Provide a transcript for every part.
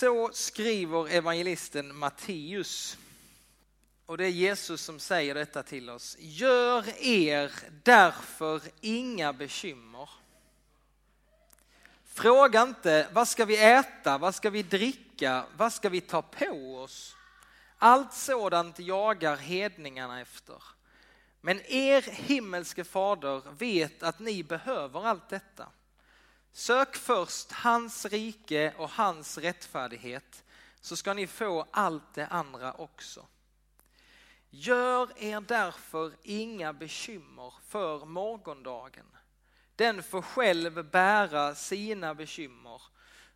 Så skriver evangelisten Matteus. Och det är Jesus som säger detta till oss. Gör er därför inga bekymmer. Fråga inte vad ska vi äta, vad ska vi dricka, vad ska vi ta på oss? Allt sådant jagar hedningarna efter. Men er himmelske fader vet att ni behöver allt detta. Sök först hans rike och hans rättfärdighet så ska ni få allt det andra också. Gör er därför inga bekymmer för morgondagen. Den får själv bära sina bekymmer.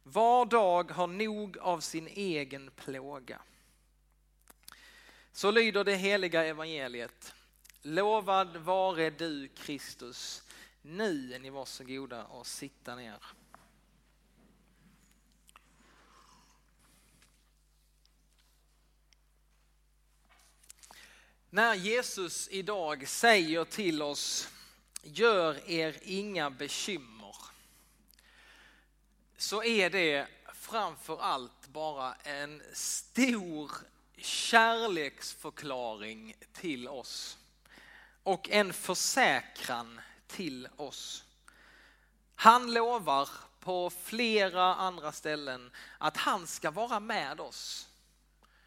Var dag har nog av sin egen plåga. Så lyder det heliga evangeliet. Lovad vare du Kristus. Nu är ni varsågoda och sitta ner. När Jesus idag säger till oss, gör er inga bekymmer, så är det framför allt bara en stor kärleksförklaring till oss och en försäkran till oss. Han lovar på flera andra ställen att han ska vara med oss.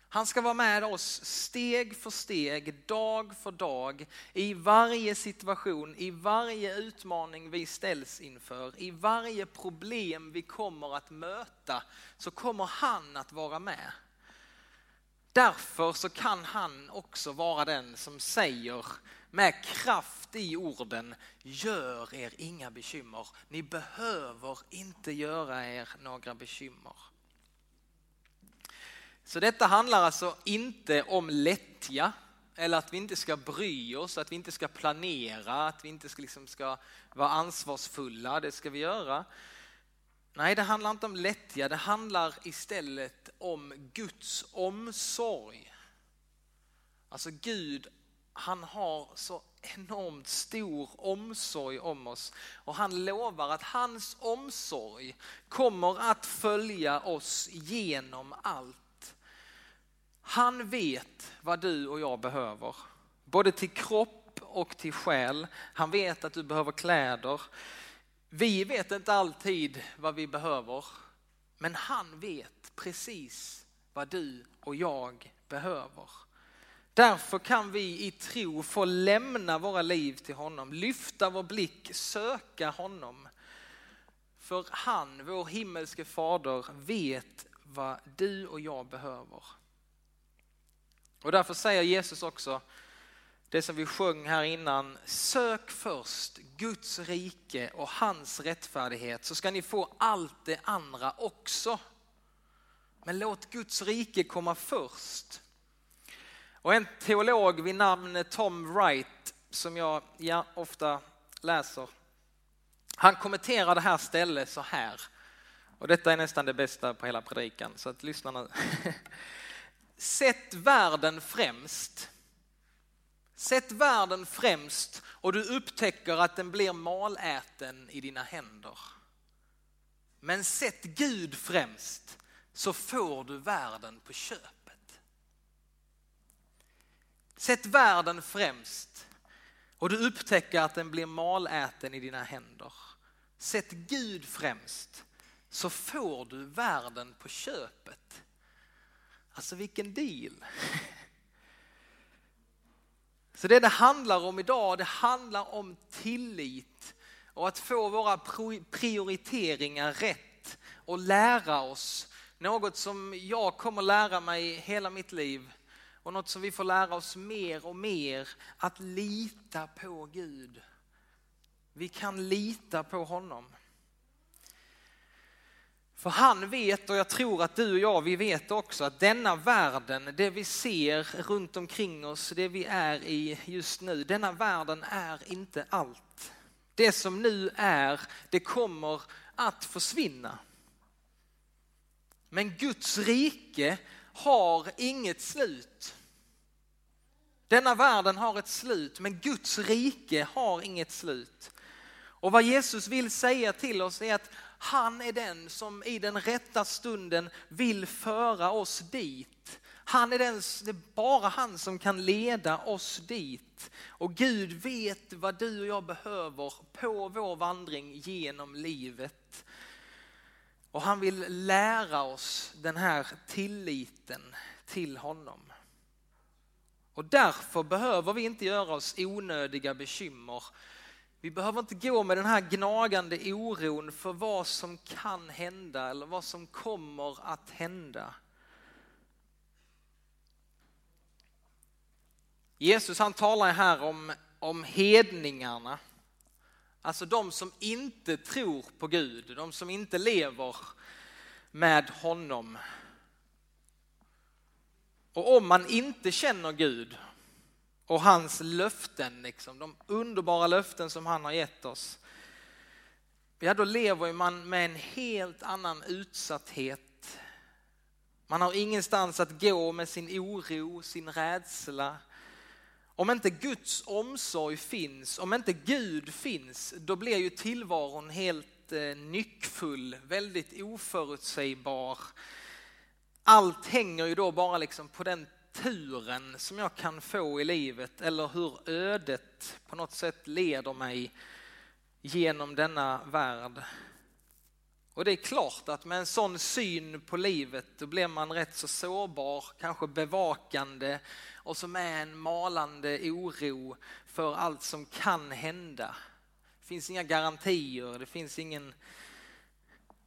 Han ska vara med oss steg för steg, dag för dag, i varje situation, i varje utmaning vi ställs inför, i varje problem vi kommer att möta, så kommer han att vara med. Därför så kan han också vara den som säger med kraft i orden, gör er inga bekymmer. Ni behöver inte göra er några bekymmer. Så detta handlar alltså inte om lättja eller att vi inte ska bry oss, att vi inte ska planera, att vi inte ska, liksom ska vara ansvarsfulla, det ska vi göra. Nej, det handlar inte om lättja, det handlar istället om Guds omsorg. Alltså Gud, han har så enormt stor omsorg om oss och han lovar att hans omsorg kommer att följa oss genom allt. Han vet vad du och jag behöver, både till kropp och till själ. Han vet att du behöver kläder. Vi vet inte alltid vad vi behöver, men han vet precis vad du och jag behöver. Därför kan vi i tro få lämna våra liv till honom, lyfta vår blick, söka honom. För han, vår himmelske fader, vet vad du och jag behöver. Och därför säger Jesus också, det som vi sjöng här innan, sök först Guds rike och hans rättfärdighet så ska ni få allt det andra också. Men låt Guds rike komma först. Och en teolog vid namn Tom Wright, som jag ja, ofta läser, han kommenterar det här stället så här. Och detta är nästan det bästa på hela predikan, så att lyssna nu. Sätt världen främst. Sätt världen främst och du upptäcker att den blir maläten i dina händer. Men sätt Gud främst så får du världen på köpet. Sätt världen främst och du upptäcker att den blir maläten i dina händer. Sätt Gud främst så får du världen på köpet. Alltså vilken deal! Så det det handlar om idag, det handlar om tillit och att få våra prioriteringar rätt och lära oss något som jag kommer lära mig hela mitt liv och något som vi får lära oss mer och mer, att lita på Gud. Vi kan lita på honom. För han vet, och jag tror att du och jag, vi vet också att denna världen, det vi ser runt omkring oss, det vi är i just nu, denna världen är inte allt. Det som nu är, det kommer att försvinna. Men Guds rike har inget slut. Denna världen har ett slut, men Guds rike har inget slut. Och vad Jesus vill säga till oss är att han är den som i den rätta stunden vill föra oss dit. Han är den, det är bara han som kan leda oss dit. Och Gud vet vad du och jag behöver på vår vandring genom livet. Och han vill lära oss den här tilliten till honom. Och därför behöver vi inte göra oss onödiga bekymmer. Vi behöver inte gå med den här gnagande oron för vad som kan hända eller vad som kommer att hända. Jesus han talar här om, om hedningarna. Alltså de som inte tror på Gud, de som inte lever med honom. Och om man inte känner Gud och hans löften, liksom, de underbara löften som han har gett oss, ja då lever man med en helt annan utsatthet. Man har ingenstans att gå med sin oro, sin rädsla. Om inte Guds omsorg finns, om inte Gud finns, då blir ju tillvaron helt eh, nyckfull, väldigt oförutsägbar. Allt hänger ju då bara liksom på den turen som jag kan få i livet eller hur ödet på något sätt leder mig genom denna värld. Och det är klart att med en sån syn på livet då blir man rätt så sårbar, kanske bevakande och så med en malande oro för allt som kan hända. Det finns inga garantier, det finns ingen...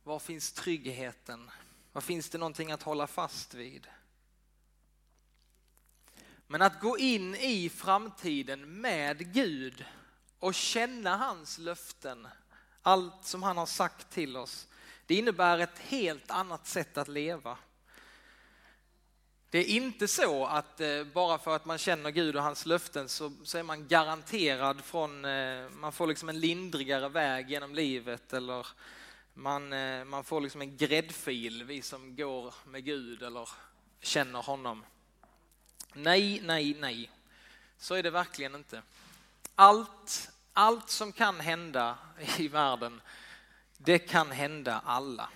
Var finns tryggheten? Var finns det någonting att hålla fast vid? Men att gå in i framtiden med Gud och känna hans löften, allt som han har sagt till oss, det innebär ett helt annat sätt att leva. Det är inte så att eh, bara för att man känner Gud och hans löften så, så är man garanterad från, eh, man får liksom en lindrigare väg genom livet eller man, eh, man får liksom en gräddfil, vi som går med Gud eller känner honom. Nej, nej, nej. Så är det verkligen inte. Allt, allt som kan hända i världen, det kan hända alla.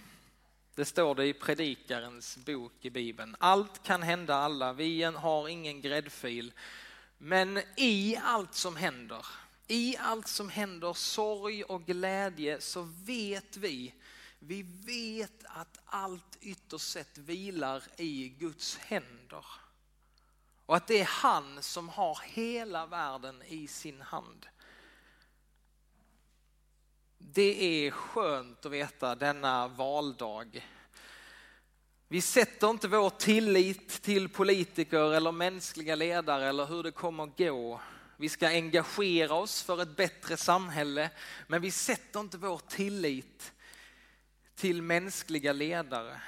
Det står det i predikarens bok i Bibeln. Allt kan hända alla, vi har ingen gräddfil. Men i allt som händer, i allt som händer, sorg och glädje, så vet vi, vi vet att allt ytterst sett vilar i Guds händer. Och att det är han som har hela världen i sin hand. Det är skönt att veta denna valdag. Vi sätter inte vår tillit till politiker eller mänskliga ledare eller hur det kommer att gå. Vi ska engagera oss för ett bättre samhälle, men vi sätter inte vår tillit till mänskliga ledare.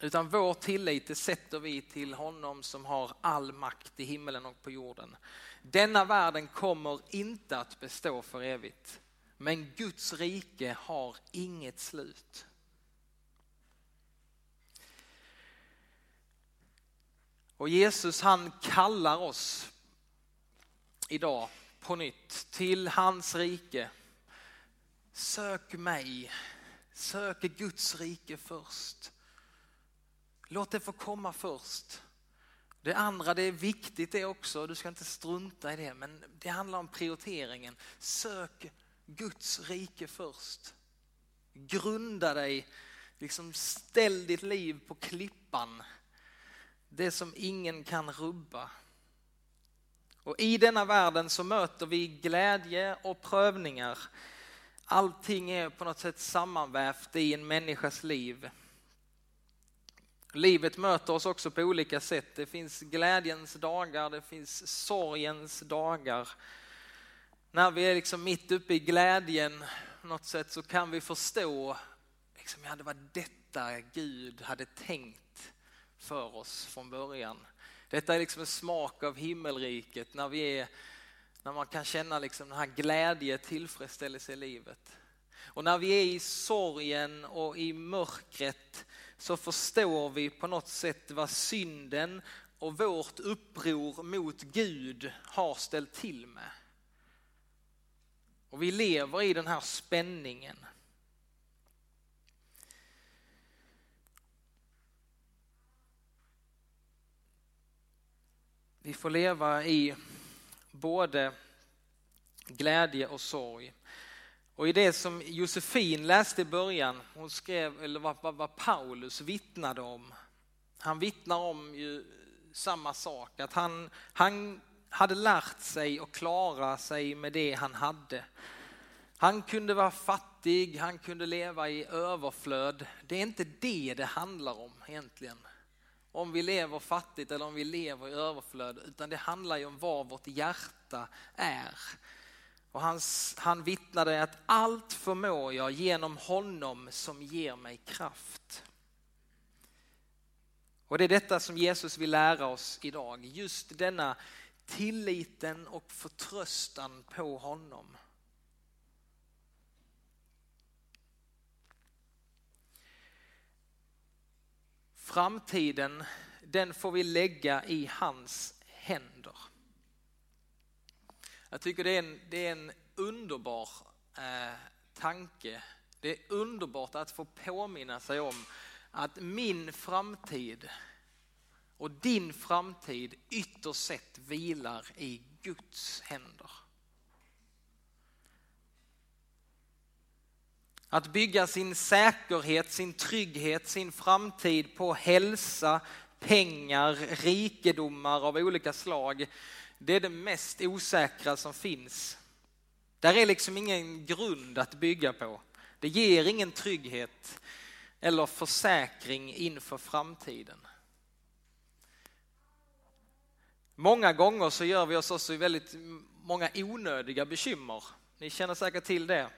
Utan vår tillit sätter vi till honom som har all makt i himmelen och på jorden. Denna världen kommer inte att bestå för evigt. Men Guds rike har inget slut. Och Jesus han kallar oss idag på nytt till hans rike. Sök mig, sök Guds rike först. Låt det få komma först. Det andra det är viktigt det också, du ska inte strunta i det, men det handlar om prioriteringen. Sök Guds rike först. Grunda dig, liksom ställ ditt liv på klippan. Det som ingen kan rubba. Och i denna världen så möter vi glädje och prövningar. Allting är på något sätt sammanvävt i en människas liv. Livet möter oss också på olika sätt. Det finns glädjens dagar, det finns sorgens dagar. När vi är liksom mitt uppe i glädjen på något sätt så kan vi förstå liksom, ja, det var detta Gud hade tänkt för oss från början. Detta är liksom en smak av himmelriket när, vi är, när man kan känna liksom den här glädje, tillfredsställelse i livet. Och när vi är i sorgen och i mörkret så förstår vi på något sätt vad synden och vårt uppror mot Gud har ställt till med. Och vi lever i den här spänningen. Vi får leva i både glädje och sorg. Och i det som Josefin läste i början, hon skrev, eller vad, vad, vad Paulus vittnade om. Han vittnar om ju samma sak, att han, han hade lärt sig att klara sig med det han hade. Han kunde vara fattig, han kunde leva i överflöd. Det är inte det det handlar om egentligen. Om vi lever fattigt eller om vi lever i överflöd, utan det handlar ju om vad vårt hjärta är. Och han, han vittnade att allt förmår jag genom honom som ger mig kraft. Och det är detta som Jesus vill lära oss idag, just denna tilliten och förtröstan på honom. Framtiden, den får vi lägga i hans händer. Jag tycker det är en, det är en underbar eh, tanke. Det är underbart att få påminna sig om att min framtid och din framtid ytterst sett vilar i Guds händer. Att bygga sin säkerhet, sin trygghet, sin framtid på hälsa, pengar, rikedomar av olika slag. Det är det mest osäkra som finns. Där är liksom ingen grund att bygga på. Det ger ingen trygghet eller försäkring inför framtiden. Många gånger så gör vi oss också väldigt många onödiga bekymmer. Ni känner säkert till det.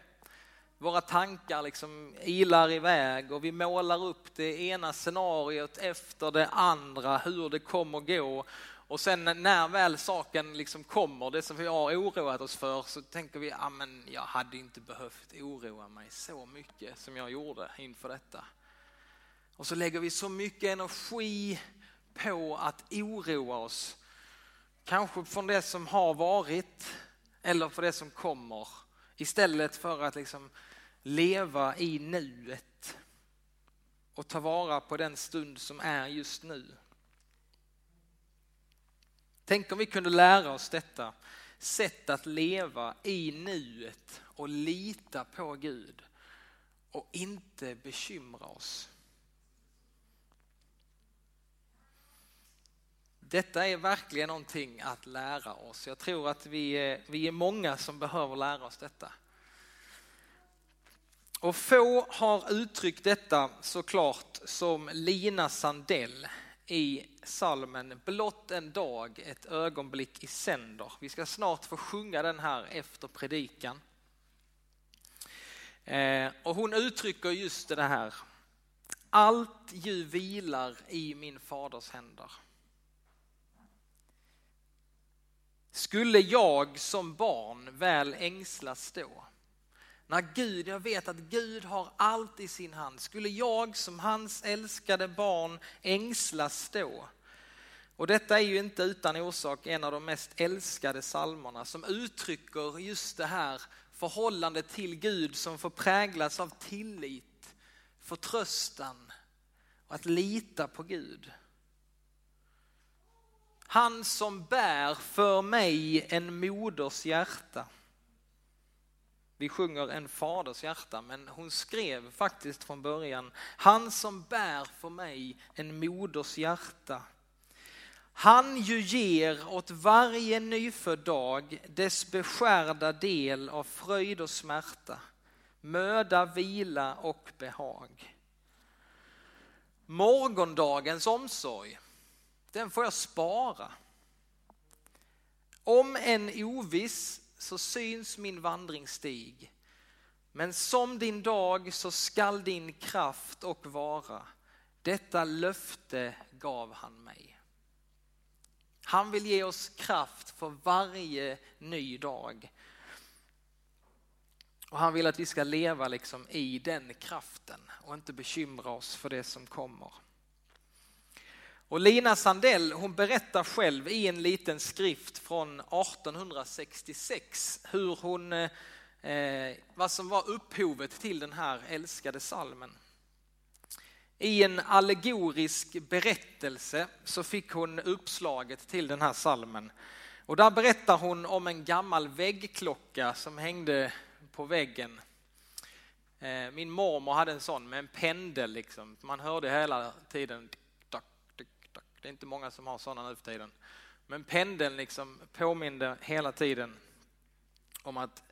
Våra tankar liksom ilar iväg och vi målar upp det ena scenariot efter det andra, hur det kommer gå. Och sen när väl saken liksom kommer, det som vi har oroat oss för, så tänker vi, ja men jag hade inte behövt oroa mig så mycket som jag gjorde inför detta. Och så lägger vi så mycket energi på att oroa oss Kanske från det som har varit eller för det som kommer. Istället för att liksom leva i nuet och ta vara på den stund som är just nu. Tänk om vi kunde lära oss detta sätt att leva i nuet och lita på Gud och inte bekymra oss. Detta är verkligen någonting att lära oss. Jag tror att vi är, vi är många som behöver lära oss detta. Och få har uttryckt detta såklart som Lina Sandell i salmen Blott en dag, ett ögonblick i sänder. Vi ska snart få sjunga den här efter predikan. Eh, och hon uttrycker just det här. Allt ju vilar i min faders händer. Skulle jag som barn väl ängslas då? När Gud, jag vet att Gud har allt i sin hand. Skulle jag som hans älskade barn ängslas då? Och detta är ju inte utan orsak en av de mest älskade psalmerna som uttrycker just det här förhållandet till Gud som får präglas av tillit, förtröstan och att lita på Gud. Han som bär för mig en moders hjärta. Vi sjunger en faders hjärta, men hon skrev faktiskt från början, han som bär för mig en moders hjärta. Han ju ger åt varje nyfödd dag dess beskärda del av fröjd och smärta, möda, vila och behag. Morgondagens omsorg den får jag spara. Om en oviss så syns min vandringsstig. Men som din dag så skall din kraft och vara. Detta löfte gav han mig. Han vill ge oss kraft för varje ny dag. Och han vill att vi ska leva liksom i den kraften och inte bekymra oss för det som kommer. Och Lina Sandell hon berättar själv i en liten skrift från 1866 hur hon eh, vad som var upphovet till den här älskade salmen. I en allegorisk berättelse så fick hon uppslaget till den här salmen. Och där berättar hon om en gammal väggklocka som hängde på väggen. Eh, min mormor hade en sån med en pendel liksom. Man hörde hela tiden. Det är inte många som har sådana nu för tiden. Men pendeln liksom påminde hela tiden om att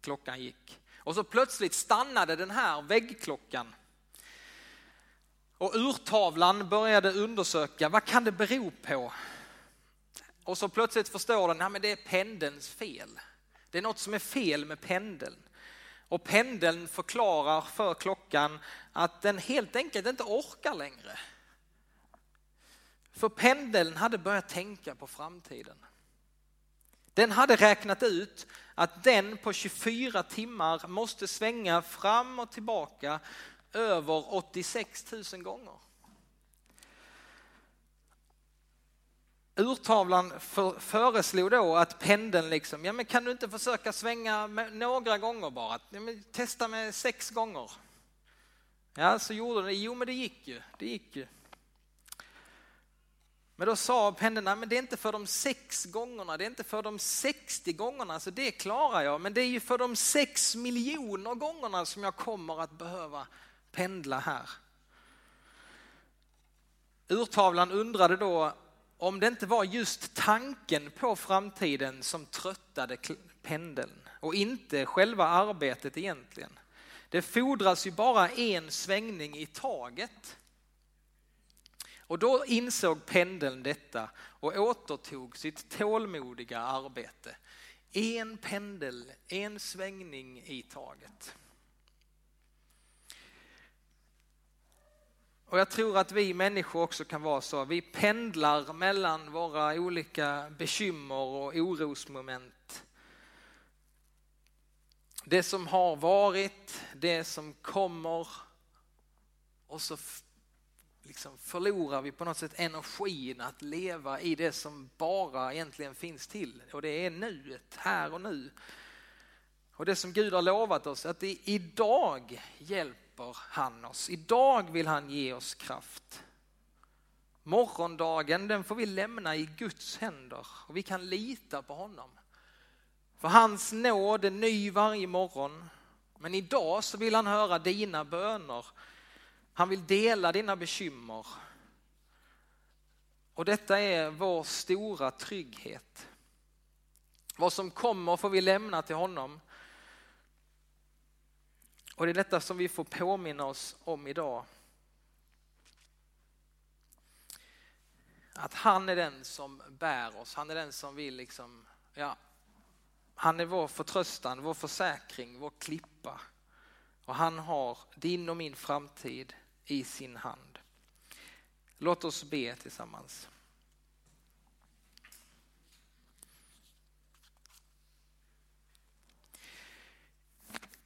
klockan gick. Och så plötsligt stannade den här väggklockan. Och urtavlan började undersöka, vad kan det bero på? Och så plötsligt förstår den, att det är pendelns fel. Det är något som är fel med pendeln. Och pendeln förklarar för klockan att den helt enkelt inte orkar längre. För pendeln hade börjat tänka på framtiden. Den hade räknat ut att den på 24 timmar måste svänga fram och tillbaka över 86 000 gånger. Urtavlan för, föreslog då att pendeln liksom, ja men kan du inte försöka svänga några gånger bara? Ja, testa med sex gånger. Ja, så gjorde den Jo, men det gick ju. Det gick ju. Men då sa pendeln, men det är inte för de sex gångerna, det är inte för de 60 gångerna, så det klarar jag. Men det är ju för de sex miljoner gångerna som jag kommer att behöva pendla här. Urtavlan undrade då om det inte var just tanken på framtiden som tröttade pendeln och inte själva arbetet egentligen. Det fordras ju bara en svängning i taget. Och då insåg pendeln detta och återtog sitt tålmodiga arbete. En pendel, en svängning i taget. Och jag tror att vi människor också kan vara så. Vi pendlar mellan våra olika bekymmer och orosmoment. Det som har varit, det som kommer och så liksom förlorar vi på något sätt energin att leva i det som bara egentligen finns till och det är nuet, här och nu. Och det som Gud har lovat oss, att det idag hjälper han oss. Idag vill han ge oss kraft. Morgondagen den får vi lämna i Guds händer och vi kan lita på honom. För hans nåd är ny varje morgon. Men idag så vill han höra dina böner han vill dela dina bekymmer. Och detta är vår stora trygghet. Vad som kommer får vi lämna till honom. Och det är detta som vi får påminna oss om idag. Att han är den som bär oss, han är den som vill liksom, ja, han är vår förtröstan, vår försäkring, vår klippa. Och han har din och min framtid i sin hand. Låt oss be tillsammans.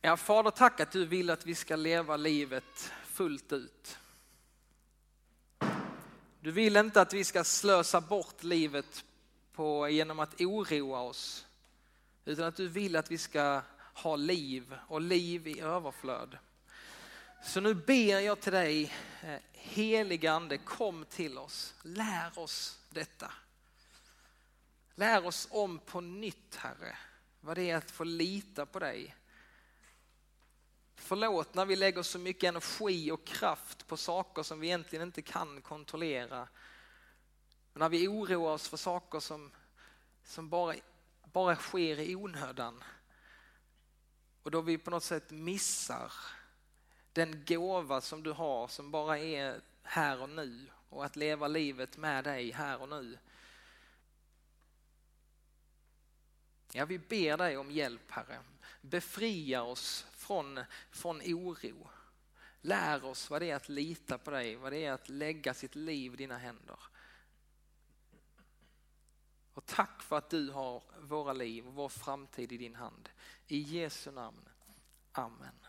Ja, Fader, tack att du vill att vi ska leva livet fullt ut. Du vill inte att vi ska slösa bort livet på, genom att oroa oss, utan att du vill att vi ska ha liv och liv i överflöd. Så nu ber jag till dig, eh, helige ande, kom till oss. Lär oss detta. Lär oss om på nytt, Herre, vad det är att få lita på dig. Förlåt när vi lägger så mycket energi och kraft på saker som vi egentligen inte kan kontrollera. När vi oroar oss för saker som, som bara, bara sker i onödan. Och då vi på något sätt missar den gåva som du har som bara är här och nu och att leva livet med dig här och nu. Ja, vi ber dig om hjälp Herre. Befria oss från, från oro. Lär oss vad det är att lita på dig, vad det är att lägga sitt liv i dina händer. Och tack för att du har våra liv och vår framtid i din hand. I Jesu namn. Amen.